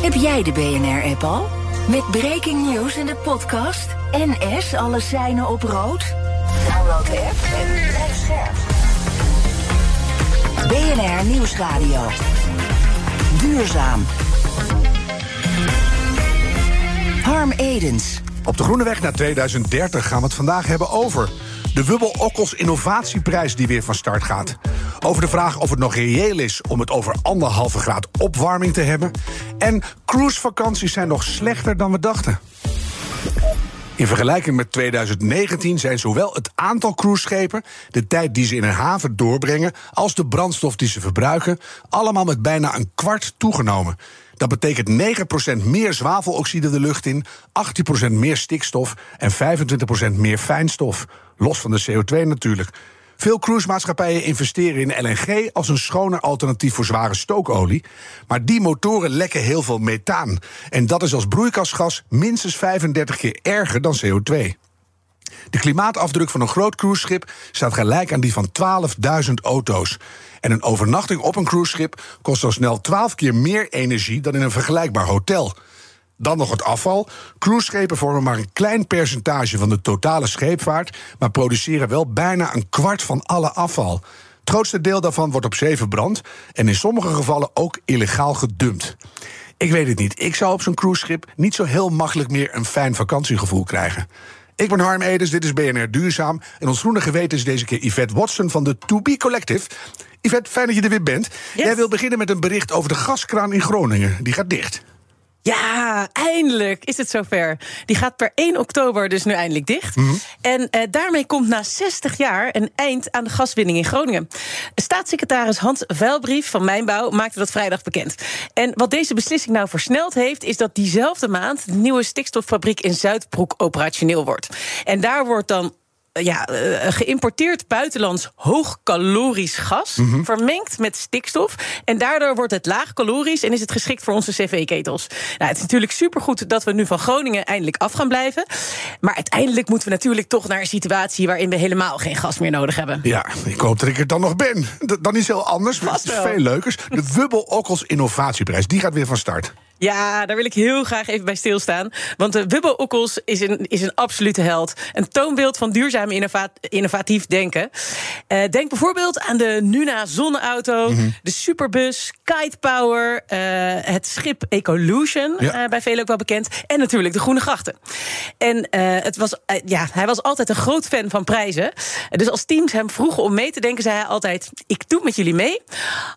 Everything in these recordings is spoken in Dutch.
Heb jij de BNR-app al? Met breaking news in de podcast. NS alle seinen op rood? Download de app en blijf scherp. BNR Nieuwsradio. Duurzaam. Harm Edens. Op de Groene Weg naar 2030 gaan we het vandaag hebben over de Wubbel Okkels Innovatieprijs die weer van start gaat. Over de vraag of het nog reëel is om het over anderhalve graad opwarming te hebben. En cruisevakanties zijn nog slechter dan we dachten. In vergelijking met 2019 zijn zowel het aantal cruiseschepen, de tijd die ze in een haven doorbrengen, als de brandstof die ze verbruiken, allemaal met bijna een kwart toegenomen. Dat betekent 9% meer zwaveloxide de lucht in, 18% meer stikstof en 25% meer fijnstof. Los van de CO2 natuurlijk. Veel cruisemaatschappijen investeren in LNG als een schoner alternatief voor zware stookolie. Maar die motoren lekken heel veel methaan. En dat is als broeikasgas minstens 35 keer erger dan CO2. De klimaatafdruk van een groot cruiseschip staat gelijk aan die van 12.000 auto's. En een overnachting op een cruiseschip kost al snel 12 keer meer energie dan in een vergelijkbaar hotel. Dan nog het afval. Cruiseschepen vormen maar een klein percentage van de totale scheepvaart, maar produceren wel bijna een kwart van alle afval. Het grootste deel daarvan wordt op zee verbrand en in sommige gevallen ook illegaal gedumpt. Ik weet het niet. Ik zou op zo'n cruiseschip niet zo heel makkelijk meer een fijn vakantiegevoel krijgen. Ik ben Harm Edens, dit is BNR Duurzaam. En ons groene geweten is deze keer Yvette Watson van de To Be Collective. Yvette, fijn dat je er weer bent. Jij wil beginnen met een bericht over de gaskraan in Groningen. Die gaat dicht. Ja, eindelijk is het zover. Die gaat per 1 oktober dus nu eindelijk dicht. En eh, daarmee komt na 60 jaar een eind aan de gaswinning in Groningen. Staatssecretaris Hans Vuilbrief van Mijnbouw maakte dat vrijdag bekend. En wat deze beslissing nou versneld heeft, is dat diezelfde maand de nieuwe stikstoffabriek in Zuidbroek operationeel wordt. En daar wordt dan ja, uh, geïmporteerd buitenlands hoogcalorisch gas, Mhm. vermengd met stikstof. En daardoor wordt het laag calorisch en is het geschikt voor onze cv-ketels. Nou, het is natuurlijk supergoed dat we nu van Groningen eindelijk af gaan blijven. Maar uiteindelijk moeten we natuurlijk toch naar een situatie waarin we helemaal geen gas meer nodig hebben. Ja, ik hoop dat ik er dan nog ben. D- dan is het heel anders, maar het is veel leukers. De Wubbel Okkels Innovatieprijs, die gaat weer van start. Ja, daar wil ik heel graag even bij stilstaan. Want de Wubbo Okkels is een, is een absolute held. Een toonbeeld van duurzaam innova- innovatief denken. Eh, denk bijvoorbeeld aan de Nuna zonneauto, de Superbus, Kite Power, eh, het schip Ecolution, Ja. eh, bij velen ook wel bekend. En natuurlijk de Groene Grachten. En het was, ja, hij was altijd een groot fan van prijzen. Dus als teams hem vroegen om mee te denken, zei hij altijd: Ik doe met jullie mee.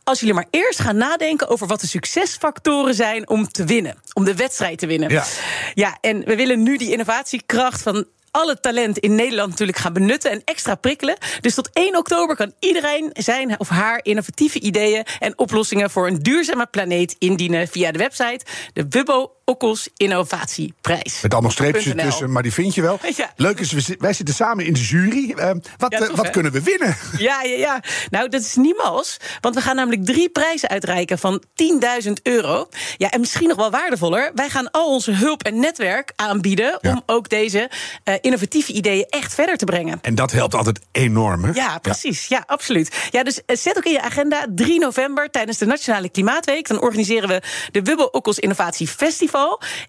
Als jullie maar eerst gaan nadenken over wat de succesfactoren zijn om te winnen, om de wedstrijd te winnen. Ja. ja en we willen nu die innovatiekracht van alle talent in Nederland natuurlijk gaan benutten en extra prikkelen. Dus tot 1 oktober kan iedereen zijn of haar innovatieve ideeën en oplossingen voor een duurzame planeet indienen via de website de Wubbo Okkels Innovatieprijs. Met allemaal streepjes .nl. ertussen, maar die vind je wel. Ja. Leuk is, wij zitten samen in de jury. Eh, wat Ja, eh, wat kunnen we winnen? Ja, ja, ja. Nou, dat is niet mals. Want we gaan namelijk drie prijzen uitreiken van 10.000 euro. Ja, en misschien nog wel waardevoller. Wij gaan al onze hulp en netwerk aanbieden... Ja. om ook deze eh, innovatieve ideeën echt verder te brengen. En dat helpt altijd enorm, hè? Ja, precies. Ja, absoluut. Ja, dus zet ook in je agenda 3 november tijdens de Nationale Klimaatweek. Dan organiseren we de Wubbel Okkels Innovatie Festival.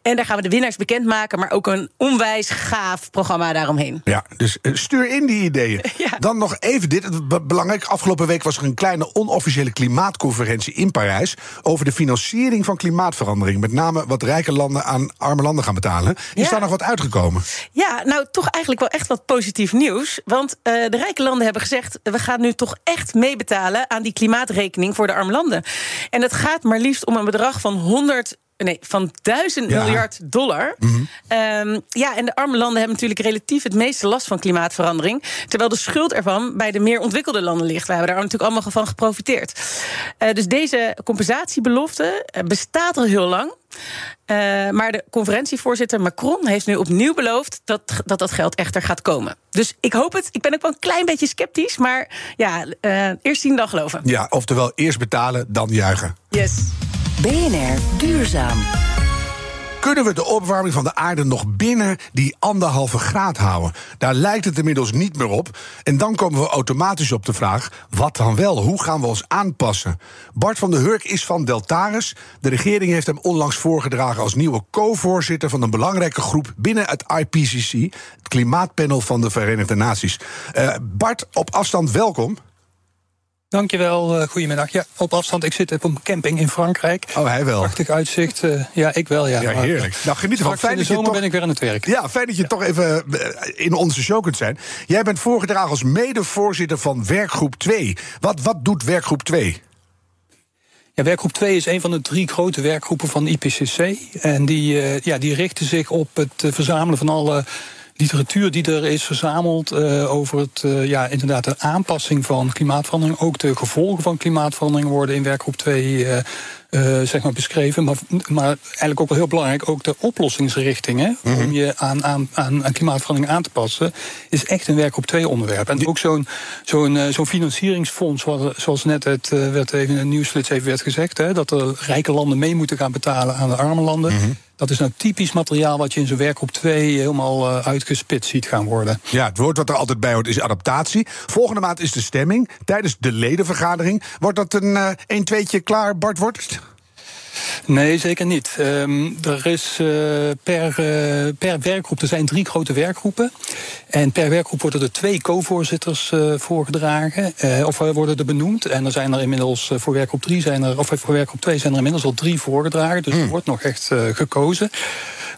En daar gaan we de winnaars bekendmaken, maar ook een onwijs gaaf programma daaromheen. Ja, dus eh, stuur in die ideeën. Ja. Dan nog even dit. Belangrijk, afgelopen week was er een kleine onofficiële klimaatconferentie in Parijs... over de financiering van klimaatverandering. Met name wat rijke landen aan arme landen gaan betalen. Is Ja. daar nog wat uitgekomen? Ja, nou toch eigenlijk wel echt wat positief nieuws. Want eh, de rijke landen hebben gezegd: we gaan nu toch echt meebetalen aan die klimaatrekening voor de arme landen. En het gaat maar liefst om een bedrag van 100. Nee, van 1000 Ja. miljard dollar. Ehm, ja, en de arme landen hebben natuurlijk relatief het meeste last van klimaatverandering. Terwijl de schuld ervan bij de meer ontwikkelde landen ligt. We hebben daar natuurlijk allemaal van geprofiteerd. Eh, dus deze compensatiebelofte eh, bestaat al heel lang. Uh, maar de conferentievoorzitter Macron heeft nu opnieuw beloofd dat, dat dat geld echter gaat komen. Dus ik hoop het. Ik ben ook wel een klein beetje sceptisch, maar ja, uh, eerst zien dan geloven. Ja, oftewel eerst betalen, dan juichen. Yes. BNR Duurzaam. Kunnen we de opwarming van de aarde nog binnen die anderhalve graad houden? Daar lijkt het inmiddels niet meer op. En dan komen we automatisch op de vraag: wat dan wel? Hoe gaan we ons aanpassen? Bart van der Hurk is van Deltaris. De regering heeft hem onlangs voorgedragen als nieuwe co-voorzitter van een belangrijke groep binnen het IPCC, het klimaatpanel van de Verenigde Naties. Uh, Bart, op afstand welkom. Dankjewel, uh, goedemiddag. Ja, op afstand. Ik zit op een camping in Frankrijk. Oh, hij wel. Prachtig uitzicht. Uh, ja, ik wel, ja. Ja, heerlijk. Nou, geniet ervan. Fijn in de zomer toch... ben ik weer aan het werk. Ja, fijn dat je toch even in onze show kunt zijn. Jij bent voorgedragen als medevoorzitter van Werkgroep 2. Wat, wat doet Werkgroep 2? Ja, werkgroep 2 is een van de drie grote werkgroepen van IPCC. En die, uh, ja, die richten zich op het verzamelen van alle literatuur die er is verzameld uh, over het, uh, ja, inderdaad de aanpassing van klimaatverandering. Ook de gevolgen van klimaatverandering worden in werkgroep 2 uh, uh, zeg maar beschreven. Maar, maar eigenlijk ook wel heel belangrijk, ook de oplossingsrichtingen mm -hmm. om je aan, aan, aan, aan, klimaatverandering aan te passen, is echt een werk op twee onderwerpen. En ook zo'n zo'n uh, zo'n financieringsfonds, wat, zoals net het uh, werd even in de nieuwsflits even werd gezegd, hè, dat de rijke landen mee moeten gaan betalen aan de arme landen. Mm -hmm. Dat is nou typisch materiaal wat je in zo'n werk op twee helemaal uh, uitgespit ziet gaan worden. Ja, het woord wat er altijd bij hoort is adaptatie. Volgende maand is de stemming. Tijdens de ledenvergadering. Wordt dat een uh, 1 2 klaar, Bart Wortst? Nee, zeker niet. Um, er is uh, per, uh, per werkgroep, er zijn drie grote werkgroepen. En per werkgroep worden er twee co-voorzitters uh, voorgedragen. of worden er benoemd. En er zijn er inmiddels voor werkgroep 3 zijn er, of voor werkgroep 2 zijn er inmiddels al drie voorgedragen. Dus mm. er wordt nog echt gekozen.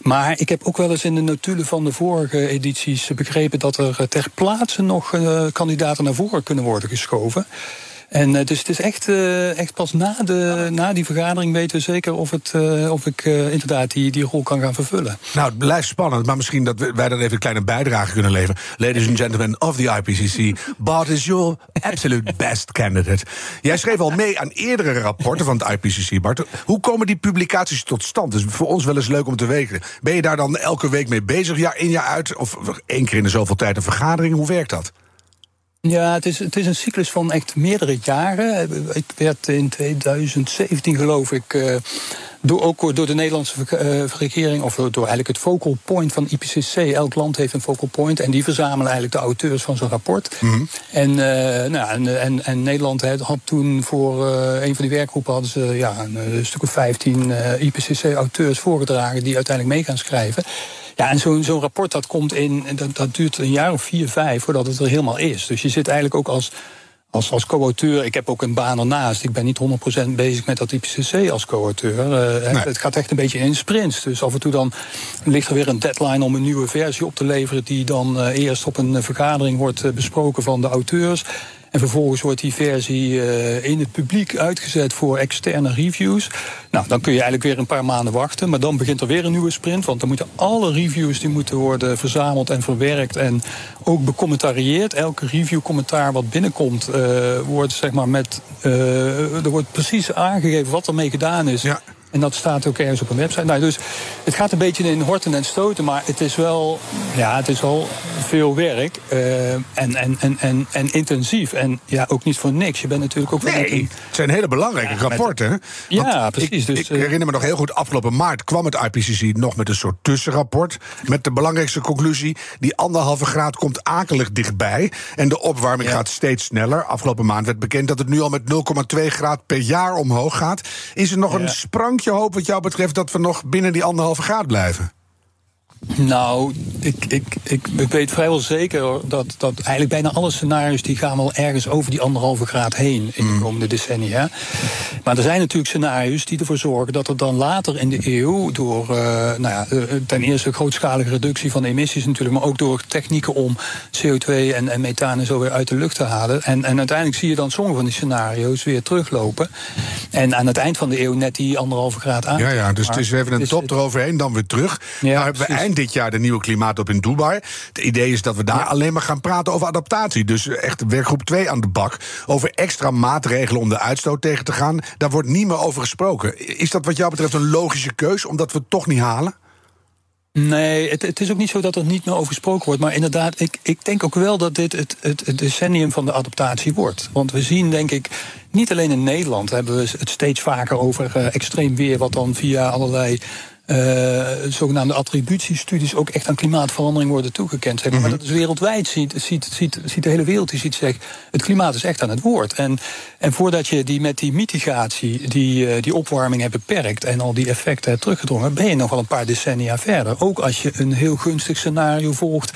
Maar ik heb ook wel eens in de notulen van de vorige edities begrepen dat er ter plaatse nog kandidaten naar voren kunnen worden geschoven. En uh, dus het is echt, uh, echt pas na, de, na die vergadering weten we zeker of, het, uh, of ik inderdaad die, die rol kan gaan vervullen. Nou, het blijft spannend, maar misschien dat wij dan even een kleine bijdrage kunnen leveren. Ladies and gentlemen of the IPCC, Bart is your absolute best candidate. Jij schreef al mee aan eerdere rapporten van het IPCC, Bart. Hoe komen die publicaties tot stand? Dat is voor ons wel eens leuk om te weten. Ben je daar dan elke week mee bezig, jaar in jaar uit? Of één keer in de zoveel tijd een vergadering? Hoe werkt dat? Ja, het is, het is een cyclus van echt meerdere jaren. Ik werd in 2017, geloof ik, uh, door, ook door de Nederlandse uh, regering, of door, eigenlijk het focal point van IPCC. Elk land heeft een focal point en die verzamelen eigenlijk de auteurs van zo'n rapport. Mm -hmm. en, uh, nou, en, en, en, Nederland had toen voor een van die werkgroepen hadden ze ja, een, stuk of 15 IPCC-auteurs voorgedragen die uiteindelijk mee gaan schrijven. Ja, en zo'n zo'n rapport dat komt in, dat, dat duurt een jaar of vier, vijf voordat het er helemaal is. Dus je zit eigenlijk ook als, als, als co-auteur. Ik heb ook een baan ernaast. Ik ben niet 100% bezig met dat IPCC als co-auteur. Uh, nee. Het gaat echt een beetje in sprints. Dus af en toe dan ligt er weer een deadline om een nieuwe versie op te leveren. die dan uh, eerst op een vergadering wordt uh, besproken van de auteurs. En vervolgens wordt die versie uh, in het publiek uitgezet voor externe reviews. Nou, dan kun je eigenlijk weer een paar maanden wachten. Maar dan begint er weer een nieuwe sprint. Want dan moeten alle reviews die moeten worden verzameld en verwerkt. En ook becommentarieerd. Elke review-commentaar wat binnenkomt, uh, wordt zeg maar met. Uh, er wordt precies aangegeven wat ermee gedaan is. Ja. En dat staat ook ergens op een website. Nou, dus het gaat een beetje in horten en stoten, maar het is wel, ja, het is wel veel werk uh, en, en, en, en, en intensief. En ja, ook niet voor niks. Je bent natuurlijk ook. Nee, een... het zijn hele belangrijke ja, rapporten. Met, ja, precies. Ik, dus, ik herinner me nog heel goed, afgelopen maart kwam het IPCC nog met een soort tussenrapport. Met de belangrijkste conclusie: die anderhalve graad komt akelig dichtbij. En de opwarming ja. gaat steeds sneller. Afgelopen maand werd bekend dat het nu al met 0,2 graad per jaar omhoog gaat. Is er nog ja. een sprankje hoop wat jou betreft dat we nog binnen die anderhalve graad blijven? Nou, ik, ik, ik, ik weet vrijwel zeker dat, dat eigenlijk bijna alle scenario's die gaan wel ergens over die anderhalve graad heen in de komende decennia. Maar er zijn natuurlijk scenario's die ervoor zorgen dat er dan later in de eeuw door uh, nou ja, ten eerste grootschalige reductie van emissies natuurlijk, maar ook door technieken om CO2 en, en methaan en zo weer uit de lucht te halen. En, en uiteindelijk zie je dan sommige van die scenario's weer teruglopen. En aan het eind van de eeuw net die anderhalve graad aan. Ja, ja, dus het is even een top eroverheen, dan weer terug. Ja, nou, hebben we dit jaar de nieuwe klimaatop in Dubai. Het idee is dat we daar alleen maar gaan praten over adaptatie. Dus echt werkgroep 2 aan de bak. Over extra maatregelen om de uitstoot tegen te gaan. Daar wordt niet meer over gesproken. Is dat wat jou betreft een logische keus, omdat we het toch niet halen? Nee, het, het, is ook niet zo dat er niet meer over gesproken wordt. Maar inderdaad, ik, ik denk ook wel dat dit het, het, het, decennium van de adaptatie wordt. Want we zien, denk ik, niet alleen in Nederland hebben we het steeds vaker over uh, extreem weer, wat dan via allerlei zogenaamde attributiestudies ook echt aan klimaatverandering worden toegekend. Zeg maar. maar mhm. dat is wereldwijd, ziet, ziet, ziet, ziet de hele wereld die ziet zegt, het klimaat is echt aan het woord. En, en voordat je die met die mitigatie, die, uh, die opwarming hebt beperkt en al die effecten hebt teruggedrongen, ben je nog wel een paar decennia verder. Ook als je een heel gunstig scenario volgt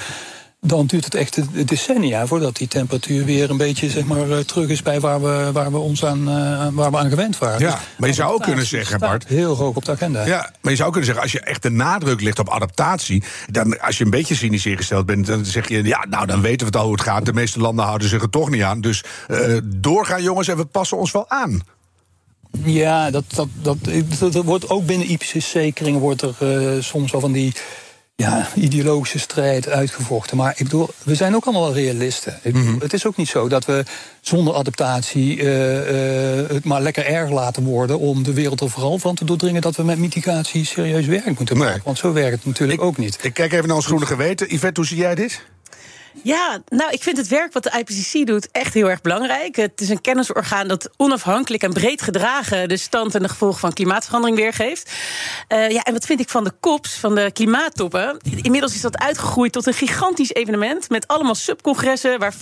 dan duurt het echt decennia voordat die temperatuur weer een beetje zeg maar, eh, terug is bij waar we, waar we ons aan, uh, waar we aan gewend waren. Ja, dus maar je zou ook kunnen zeggen, Bart. Heel hoog op de agenda. Ja, maar je zou kunnen zeggen, als je echt de nadruk ligt op adaptatie, dan als je een beetje cynisch ingesteld bent, dan zeg je, ja, nou dan weten we het al hoe het gaat. De meeste landen houden zich er toch niet aan. Dus uh, doorgaan, jongens, en we passen ons wel aan. Ja, dat, dat, dat, dat, wordt ook binnen IPCC-kringen wordt er uh, soms wel van die ja, ideologische strijd uitgevochten. Maar ik bedoel, we zijn ook allemaal realisten. Mhm. Het is ook niet zo dat we zonder adaptatie uh, uh, het maar lekker erg laten worden om de wereld er vooral van te doordringen dat we met mitigatie serieus werk moeten maken. Want zo werkt het natuurlijk ook niet. Ik kijk even naar ons groene geweten. Yvette, hoe zie jij dit? Ja, nou, ik vind het werk wat de IPCC doet echt heel erg belangrijk. Het is een kennisorgaan dat onafhankelijk en breed gedragen de stand en de gevolgen van klimaatverandering weergeeft. Uh, ja, en wat vind ik van de COPs, van de klimaattoppen? Inmiddels is dat uitgegroeid tot een gigantisch evenement met allemaal subcongressen waar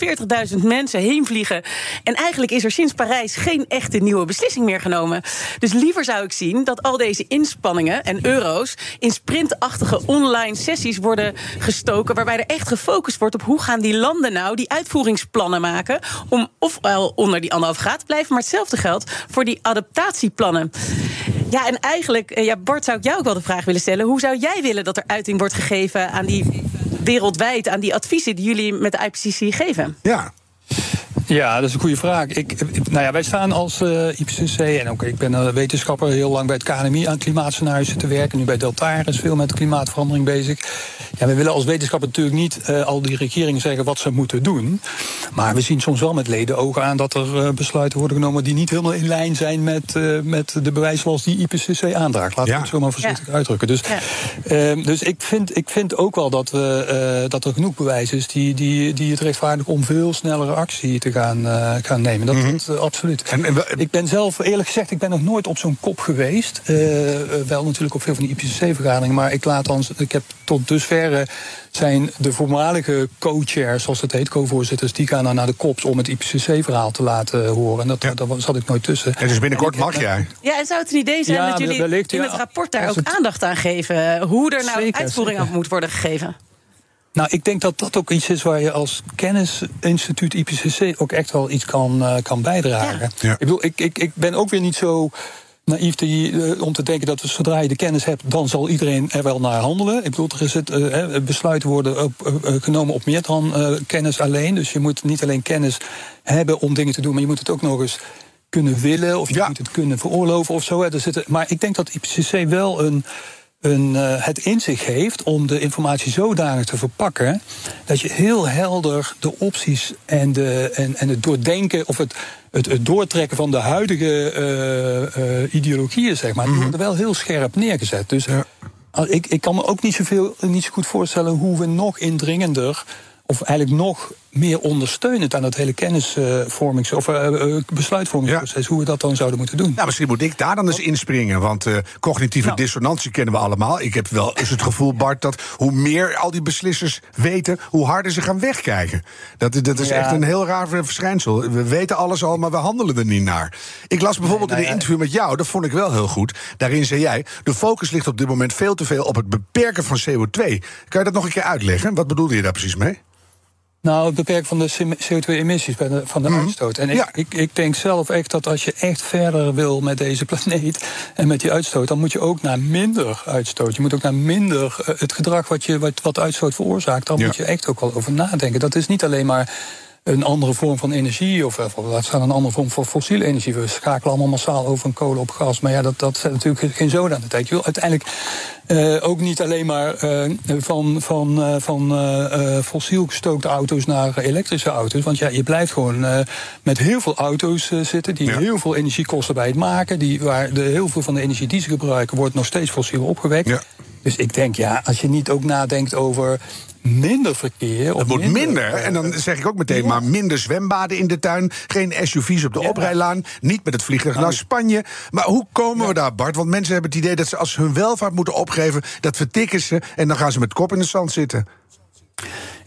40.000 mensen heen vliegen. En eigenlijk is er sinds Parijs geen echte nieuwe beslissing meer genomen. Dus liever zou ik zien dat al deze inspanningen en euro's in sprintachtige online sessies worden gestoken, waarbij er echt gefocust wordt op hoe gaan die landen nou die uitvoeringsplannen maken om ofwel onder die anderhalf graad te blijven, maar hetzelfde geldt voor die adaptatieplannen. Ja, en eigenlijk, eh, ja, Bart, zou ik jou ook wel de vraag willen stellen: hoe zou jij willen dat er uiting wordt gegeven aan die wereldwijd, aan die adviezen die jullie met de IPCC geven? Ja, ja, dat is een goede vraag. Ik, nou ja, wij staan als uh, eh, IPCC en ook ik ben een wetenschapper heel lang bij het KNMI aan klimaatscenario's te werken. Nu bij Deltares veel met klimaatverandering bezig. Ja, we willen als wetenschapper natuurlijk niet uh, al die regeringen zeggen wat ze moeten doen. Maar we zien soms wel met leden ogen aan dat er uh, besluiten worden genomen die niet helemaal in lijn zijn met, met de bewijslast die IPCC aandraagt. Laten we het zo maar voorzichtig uitdrukken. Dus, ja. dus ik, vind, ik vind ook wel dat, we, dat er genoeg bewijs is die, die, die het rechtvaardigen om veel snellere actie te gaan gaan, uh, gaan nemen. Dat, mm absoluut. En, en, ik ben zelf, eerlijk gezegd, ik ben nog nooit op zo'n kop geweest. Uh, wel natuurlijk op veel van die IPCC-vergaderingen. Maar ik laat dan, ik heb tot dusverre zijn de voormalige co-chairs, zoals het heet, co-voorzitters, die gaan dan naar de kops om het IPCC-verhaal te laten horen. En dat, ja. daar zat ik nooit tussen. En dus binnenkort mag jij. Ja, en zou het een idee zijn dat jullie in het rapport daar ook aandacht aan geven? Hoe er nou uitvoering af moet worden gegeven? Nou, ik denk dat dat ook iets is waar je als kennisinstituut IPCC ook echt wel iets kan, uh, kan bijdragen. Ja. Ik bedoel, ik, ik, ik ben ook weer niet zo naïef te, uh, om te denken dat we, zodra je de kennis hebt, dan zal iedereen er wel naar handelen. Ik bedoel, er is het, uh, besluiten worden op, genomen op meer dan kennis alleen. Dus je moet niet alleen kennis hebben om dingen te doen, maar je moet het ook nog eens kunnen willen of je moet het kunnen veroorloven of zo. Hè. Er zitten, maar ik denk dat IPCC wel een een, uh, het in zich heeft om de informatie zodanig te verpakken dat je heel helder de opties en, de, en, en het doordenken of het, het, het doortrekken van de huidige uh, uh, ideologieën, zeg maar, mm -hmm. worden wel heel scherp neergezet. Dus ja. ik, ik kan me ook niet, zoveel, niet zo goed voorstellen hoe we nog indringender of eigenlijk nog meer ondersteunend aan het hele kennisvormings- of uh, besluitvormingsproces, hoe we dat dan zouden moeten doen. Nou, misschien moet ik daar dan eens inspringen, want uh, cognitieve nou. dissonantie kennen we allemaal. Ik heb wel eens het gevoel, Bart, dat hoe meer al die beslissers weten, hoe harder ze gaan wegkijken. Dat, dat is echt een heel raar verschijnsel. We weten alles al, maar we handelen er niet naar. Ik las bijvoorbeeld in een interview met jou, dat vond ik wel heel goed. Daarin zei jij, de focus ligt op dit moment veel te veel op het beperken van CO2. Kan je dat nog een keer uitleggen? Wat bedoelde je daar precies mee? Nou, het beperken van de CO2-emissies van de mm uitstoot. En ik, ik, ik, denk zelf echt dat als je echt verder wil met deze planeet en met die uitstoot, dan moet je ook naar minder uitstoot. Je moet ook naar minder uh, het gedrag wat, je, wat, wat uitstoot veroorzaakt. Daar moet je echt ook wel over nadenken. Dat is niet alleen maar een andere vorm van energie, of, of laat staan een andere vorm van fossiele energie. We schakelen allemaal massaal over van kolen op gas. Maar ja, dat, dat zet natuurlijk geen zoden aan de tijd. Je wil uiteindelijk uh, ook niet alleen maar uh, van, van, uh, van fossiel gestookte auto's naar elektrische auto's. Want ja, je blijft gewoon met heel veel auto's zitten die heel veel energie kosten bij het maken. Die, waar de, heel veel van de energie die ze gebruiken wordt nog steeds fossiel opgewekt. Ja. Dus ik denk, ja, als je niet ook nadenkt over minder verkeer. Het moet minder, En dan zeg ik ook meteen maar minder zwembaden in de tuin. Geen SUV's op de oprijlaan. Niet met het vliegtuig naar Spanje. Maar hoe komen we daar, Bart? Want mensen hebben het idee dat ze als ze hun welvaart moeten opgeven... dat vertikken ze en dan gaan ze met kop in de zand zitten.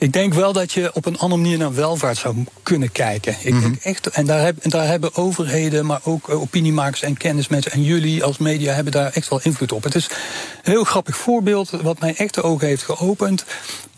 Ik denk wel dat je op een andere manier naar welvaart zou kunnen kijken. Ik denk mhm. echt, en daar, heb, daar hebben overheden, maar ook eh, opiniemakers en kennismensen en jullie als media hebben daar echt wel invloed op. Het is een heel grappig voorbeeld wat mij echt de ogen heeft geopend.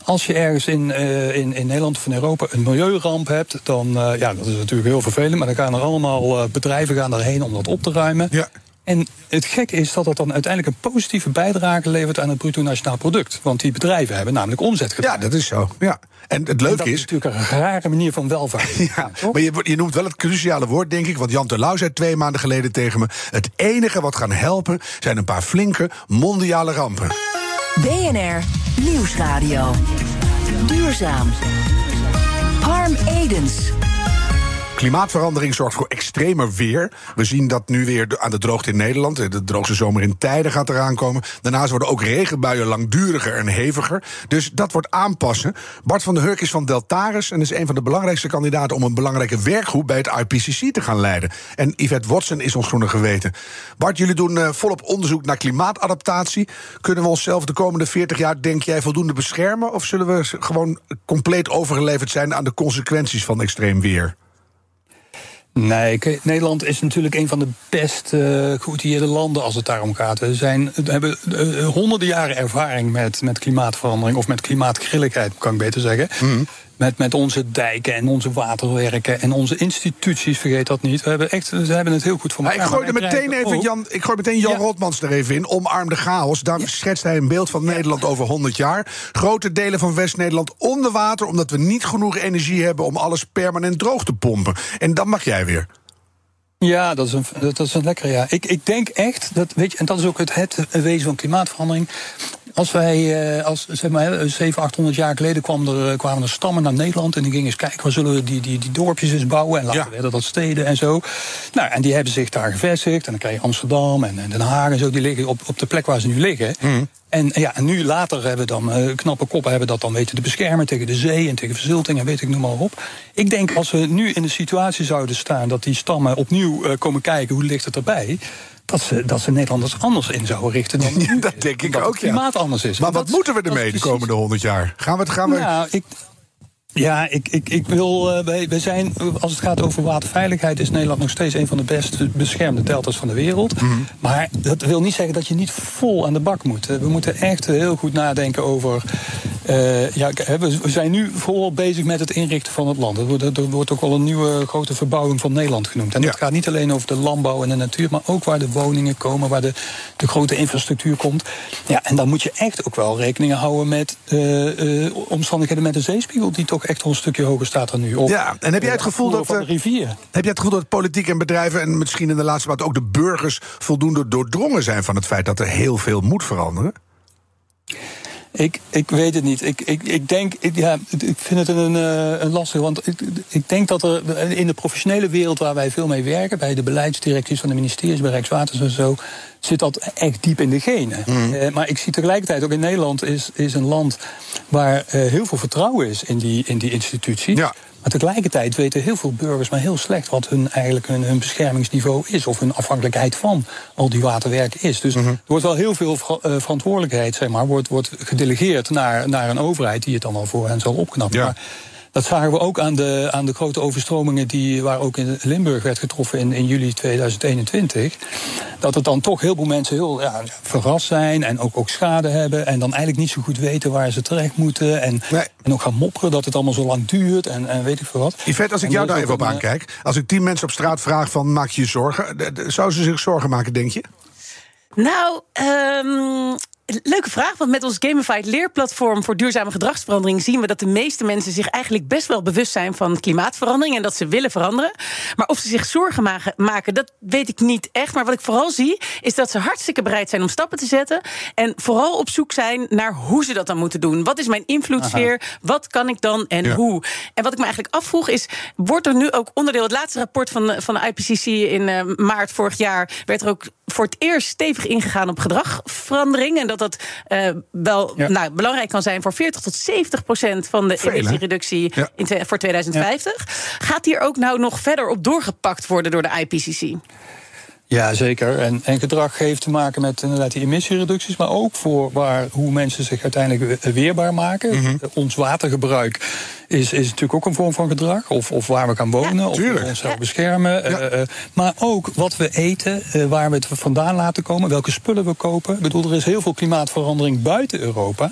Als je ergens in, uh, in, in Nederland of in Europa een milieuramp hebt, dan uh, ja, dat is natuurlijk heel vervelend. Maar dan gaan er allemaal uh, bedrijven gaan erheen om dat op te ruimen. Ja. En het gekke is dat dat dan uiteindelijk een positieve bijdrage levert aan het bruto nationaal product. Want die bedrijven hebben namelijk omzet gedaan. Ja, dat is zo. Ja. En het leuke dat is. is natuurlijk een rare manier van welvaart. ja, maar je, je, noemt wel het cruciale woord, denk ik. Want Jan Terlouw zei twee maanden geleden tegen me: Het enige wat gaan helpen zijn een paar flinke mondiale rampen. BNR Nieuwsradio. Duurzaam. Harm Edens. Klimaatverandering zorgt voor extremer weer. We zien dat nu weer aan de droogte in Nederland. De droogste zomer in tijden gaat eraan komen. Daarnaast worden ook regenbuien langduriger en heviger. Dus dat wordt aanpassen. Bart van der Hurk is van Deltaris en is een van de belangrijkste kandidaten om een belangrijke werkgroep bij het IPCC te gaan leiden. En Yvette Watson is ons groene geweten. Bart, jullie doen uh, volop onderzoek naar klimaatadaptatie. Kunnen we onszelf de komende 40 jaar, denk jij, voldoende beschermen? Of zullen we gewoon compleet overgeleverd zijn aan de consequenties van extreem weer? Nee, Nederland is natuurlijk een van de best uh, landen als het daarom gaat. We, zijn, hebben uh, honderden jaren ervaring met, met klimaatverandering, of met klimaatgrilligheid, kan ik beter zeggen. Mm met, met onze dijken en onze waterwerken en onze instituties, vergeet dat niet. We hebben, echt, we hebben het heel goed voor elkaar. ik gooi er meteen even Jan, ik gooi meteen Jan ja. Rotmans er even in. Omarm de chaos. Daar schetst hij een beeld van Nederland over 100 jaar. Grote delen van West-Nederland onder water, omdat we niet genoeg energie hebben om alles permanent droog te pompen. En dan mag jij weer. Ja, dat is een, dat is een lekkere. Ja. Ik, ik denk echt, dat, weet je, en dat is ook het, het wezen van klimaatverandering als wij, uh, als, zeg maar, 700, 800 jaar geleden kwamen er, eh, kwamen er stammen naar Nederland. en die gingen eens kijken waar zullen we die, die, die dorpjes eens bouwen. en later ja. werden dat steden en zo. Nou, en die hebben zich daar gevestigd. En dan krijg je Amsterdam en, en Den Haag en zo. Die liggen op, op de plek waar ze nu liggen. Mm. En, ja, en nu later hebben we dan, uh, knappe koppen hebben dat dan weten te beschermen tegen de zee en tegen verzilting en weet ik noem maar op. Ik denk als we nu in de situatie zouden staan dat die stammen opnieuw uh, komen kijken hoe ligt het erbij dat ze, dat ze Nederlanders anders in zouden richten dan ja, Dat denk ik ook, het klimaat anders is. Maar wat moeten we ermee de komende honderd jaar? Gaan we het... Gaan we... Nou, ik, ja, ik, ik, ik wil. Uh, wij, wij zijn, als het gaat over waterveiligheid, is Nederland nog steeds een van de best beschermde deltas van de wereld. Mhm. Maar dat wil niet zeggen dat je niet vol aan de bak moet. We moeten echt heel goed nadenken over. Uh, ja, we zijn nu volop bezig met het inrichten van het land. Er wordt, er wordt ook wel een nieuwe grote verbouwing van Nederland genoemd. En dat gaat niet alleen over de landbouw en de natuur, maar ook waar de woningen komen, waar de, de grote infrastructuur komt. Ja, en dan moet je echt ook wel rekening houden met uh, omstandigheden met de zeespiegel, die toch echt al een stukje hoger staat dan nu. Ja, en heb jij het gevoel dat. de rivier. Heb jij het gevoel dat politiek en bedrijven en misschien in de laatste maand ook de burgers voldoende doordrongen zijn van het feit dat er heel veel moet veranderen? Ik, ik weet het niet. Ik, ik, ik denk, ik, ja, ik vind het een, eh, een lastig. Want ik, ik denk dat er in de professionele wereld waar wij veel mee werken, bij de beleidsdirecties van de ministeries, bij Rijkswaters en zo, zit dat echt diep in de genen. Mm. Uh, maar ik zie tegelijkertijd ook in Nederland is, is een land waar uh, heel veel vertrouwen is in die, in die institutie. Ja. Maar tegelijkertijd weten heel veel burgers maar heel slecht wat hun, eigenlijk hun, hun beschermingsniveau is. Of hun afhankelijkheid van al die waterwerken is. Dus mm er wordt wel heel veel uh, verantwoordelijkheid, zeg maar, wordt, wordt gedelegeerd naar, naar een overheid die het dan al voor hen zal opknappen. Ja. Maar dat zagen we ook aan de, aan de grote overstromingen die, waar ook in Limburg werd getroffen in, in juli 2021. Dat het dan toch heel veel mensen heel ja, verrast zijn en ook, ook schade hebben. En dan eigenlijk niet zo goed weten waar ze terecht moeten. En, en ook gaan mopperen dat het allemaal zo lang duurt en, en weet ik veel wat. Yvette, als ik jou daar even op aankijk. Als ik tien mensen op straat vraag van maak je je zorgen. Zou ze zich zorgen maken, denk je? Nou, um, leuke vraag, want met ons gamified leerplatform voor duurzame gedragsverandering zien we dat de meeste mensen zich eigenlijk best wel bewust zijn van klimaatverandering en dat ze willen veranderen. Maar of ze zich zorgen maken, dat weet ik niet echt. Maar wat ik vooral zie, is dat ze hartstikke bereid zijn om stappen te zetten en vooral op zoek zijn naar hoe ze dat dan moeten doen. Wat is mijn invloedssfeer? Wat kan ik dan en hoe? En wat ik me eigenlijk afvroeg is, wordt er nu ook onderdeel, het laatste rapport van, van de IPCC in uh, maart vorig jaar, werd er ook voor het eerst stevig ingegaan op gedragverandering. En dat dat uh, wel nou, belangrijk kan zijn voor 40 tot 70 procent van de emissiereductie in voor 2050. Gaat hier ook nou nog verder op doorgepakt worden door de IPCC? Ja, zeker. En, en gedrag heeft te maken met inderdaad die emissiereducties, maar ook voor waar, hoe mensen zich uiteindelijk weerbaar maken. Mhm. Ons watergebruik is, is natuurlijk ook een vorm van gedrag. Of, of waar we gaan wonen, of we onszelf beschermen. Uh, maar ook wat we eten, uh, waar we het vandaan laten komen, welke spullen we kopen. Ik bedoel, er is heel veel klimaatverandering buiten Europa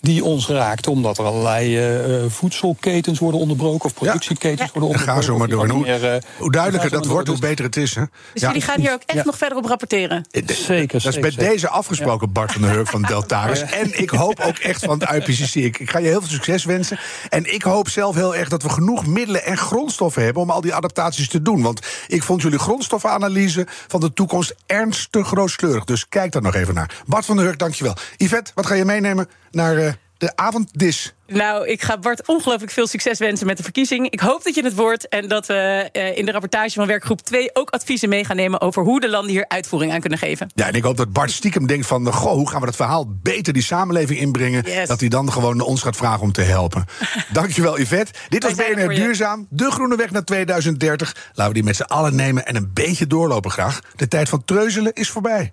die ons raakt, omdat er allerlei uh, voedselketens worden onderbroken of productieketens worden onderbroken. Ga zo maar door. Hoe, meer, uh, hoe duidelijker dat wordt, hoe beter het is. Hè? Dus jullie gaan hier ook echt nog verder op rapporteren? Zeker. Dat is bij deze afgesproken, Bart van der Hurk van Deltaris. En ik hoop ook echt van het IPCC. Ik, ik ga je heel veel succes wensen. En ik hoop zelf heel erg dat we genoeg middelen en grondstoffen hebben om al die adaptaties te doen. Want ik vond jullie grondstoffenanalyse van de toekomst ernstig rooskleurig. Dus kijk daar nog even naar. Bart van der Hurk, dankjewel. Yvette, wat ga je meenemen naar uh, de avonddis. Nou, ik ga Bart ongelooflijk veel succes wensen met de verkiezing. Ik hoop dat je het wordt en dat we uh, in de rapportage van werkgroep 2 ook adviezen mee gaan nemen over hoe de landen hier uitvoering aan kunnen geven. Ja, en ik hoop dat Bart stiekem denkt van, goh, hoe gaan we dat verhaal beter die samenleving inbrengen? Yes. Dat hij dan gewoon ons gaat vragen om te helpen. Dankjewel, Yvette. Dit was BNR Duurzaam, de groene weg naar 2030. Laten we die met z'n allen nemen en een beetje doorlopen graag. De tijd van treuzelen is voorbij.